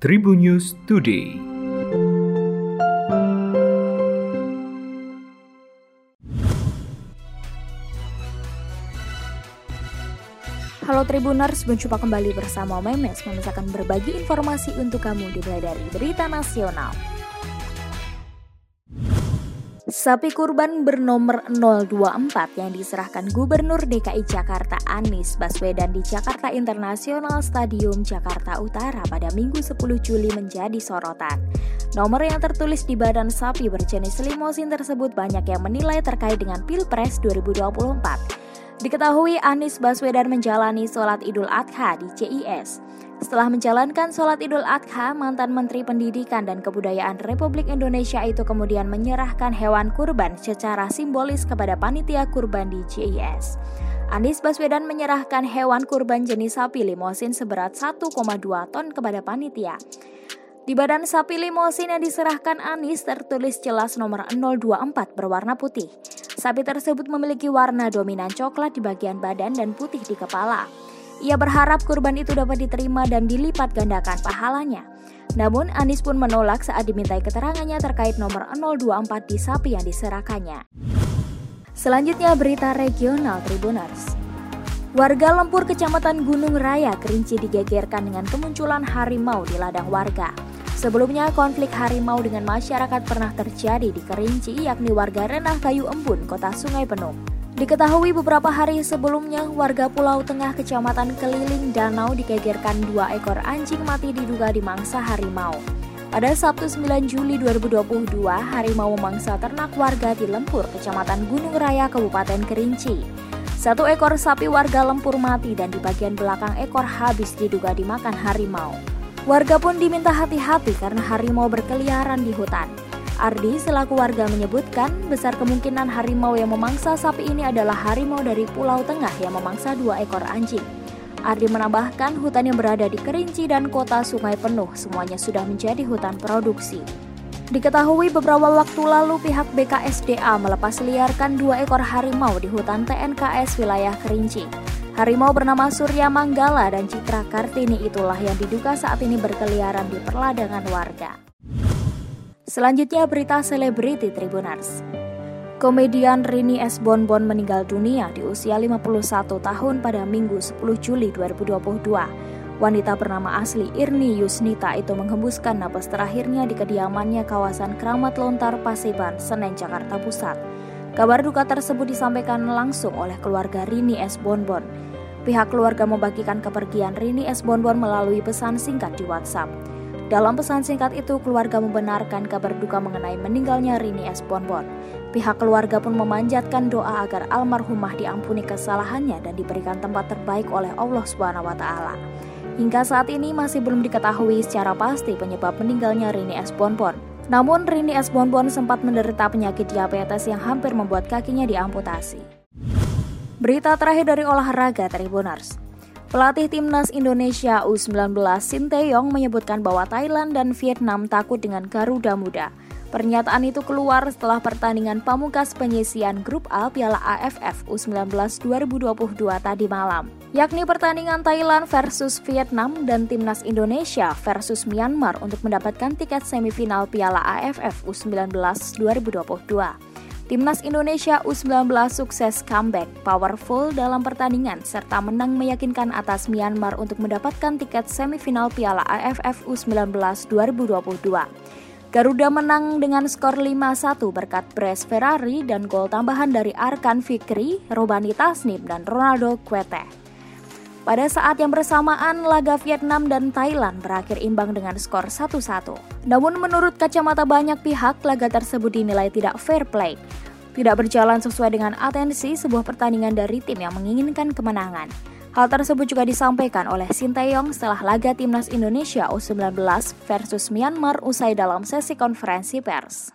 Tribun News Today. Halo Tribuners, berjumpa kembali bersama Memes memisahkan berbagi informasi untuk kamu dimulai dari berita nasional. Sapi kurban bernomor 024 yang diserahkan Gubernur DKI Jakarta Anies Baswedan di Jakarta International Stadium Jakarta Utara pada Minggu 10 Juli menjadi sorotan. Nomor yang tertulis di badan sapi berjenis limosin tersebut banyak yang menilai terkait dengan Pilpres 2024. Diketahui Anies Baswedan menjalani sholat Idul Adha di CIS. Setelah menjalankan sholat Idul Adha, mantan Menteri Pendidikan dan Kebudayaan Republik Indonesia itu kemudian menyerahkan hewan kurban secara simbolis kepada panitia kurban di CIS. Anies Baswedan menyerahkan hewan kurban jenis sapi limosin seberat 1,2 ton kepada panitia. Di badan sapi limosin yang diserahkan Anies tertulis jelas nomor 024 berwarna putih. Sapi tersebut memiliki warna dominan coklat di bagian badan dan putih di kepala. Ia berharap kurban itu dapat diterima dan dilipat gandakan pahalanya. Namun Anies pun menolak saat dimintai keterangannya terkait nomor 024 di sapi yang diserahkannya. Selanjutnya berita regional Tribuners. Warga Lempur Kecamatan Gunung Raya Kerinci digegerkan dengan kemunculan harimau di ladang warga. Sebelumnya, konflik harimau dengan masyarakat pernah terjadi di Kerinci, yakni warga Renah Kayu Embun, kota Sungai Penuh. Diketahui beberapa hari sebelumnya, warga Pulau Tengah Kecamatan Keliling Danau dikegerkan dua ekor anjing mati diduga dimangsa harimau. Pada Sabtu 9 Juli 2022, harimau memangsa ternak warga di Lempur, Kecamatan Gunung Raya, Kabupaten Kerinci. Satu ekor sapi warga Lempur mati dan di bagian belakang ekor habis diduga dimakan harimau. Warga pun diminta hati-hati karena harimau berkeliaran di hutan. Ardi selaku warga menyebutkan besar kemungkinan harimau yang memangsa sapi ini adalah harimau dari Pulau Tengah yang memangsa dua ekor anjing. Ardi menambahkan hutan yang berada di Kerinci dan kota Sungai Penuh semuanya sudah menjadi hutan produksi. Diketahui beberapa waktu lalu pihak BKSDA melepas liarkan dua ekor harimau di hutan TNKS wilayah Kerinci. Harimau bernama Surya Manggala dan Citra Kartini itulah yang diduga saat ini berkeliaran di perladangan warga. Selanjutnya berita selebriti Tribunars. Komedian Rini S. Bonbon meninggal dunia di usia 51 tahun pada Minggu 10 Juli 2022. Wanita bernama asli Irni Yusnita itu menghembuskan napas terakhirnya di kediamannya kawasan Keramat Lontar, Pasiban, Senen, Jakarta Pusat. Kabar duka tersebut disampaikan langsung oleh keluarga Rini S. Bonbon. Pihak keluarga membagikan kepergian Rini S. Bonbon melalui pesan singkat di WhatsApp. Dalam pesan singkat itu, keluarga membenarkan kabar duka mengenai meninggalnya Rini S. Bonbon. Pihak keluarga pun memanjatkan doa agar almarhumah diampuni kesalahannya dan diberikan tempat terbaik oleh Allah Subhanahu wa taala. Hingga saat ini masih belum diketahui secara pasti penyebab meninggalnya Rini S. Bonbon. Namun Rini S. Bonbon sempat menderita penyakit diabetes yang hampir membuat kakinya diamputasi. Berita terakhir dari olahraga Tribuners. Pelatih timnas Indonesia U19 Sinteyong menyebutkan bahwa Thailand dan Vietnam takut dengan Garuda Muda. Pernyataan itu keluar setelah pertandingan pamukas penyisian grup A Piala AFF U19 2022 tadi malam, yakni pertandingan Thailand versus Vietnam dan timnas Indonesia versus Myanmar untuk mendapatkan tiket semifinal Piala AFF U19 2022. Timnas Indonesia U19 sukses comeback powerful dalam pertandingan serta menang meyakinkan atas Myanmar untuk mendapatkan tiket semifinal Piala AFF U19 2022. Garuda menang dengan skor 5-1 berkat Bres Ferrari dan gol tambahan dari Arkan Fikri, Robani Tasnim, dan Ronaldo Quete. Pada saat yang bersamaan, laga Vietnam dan Thailand berakhir imbang dengan skor 1-1. Namun menurut kacamata banyak pihak, laga tersebut dinilai tidak fair play tidak berjalan sesuai dengan atensi sebuah pertandingan dari tim yang menginginkan kemenangan. Hal tersebut juga disampaikan oleh Sinteyong setelah laga timnas Indonesia U19 versus Myanmar usai dalam sesi konferensi pers.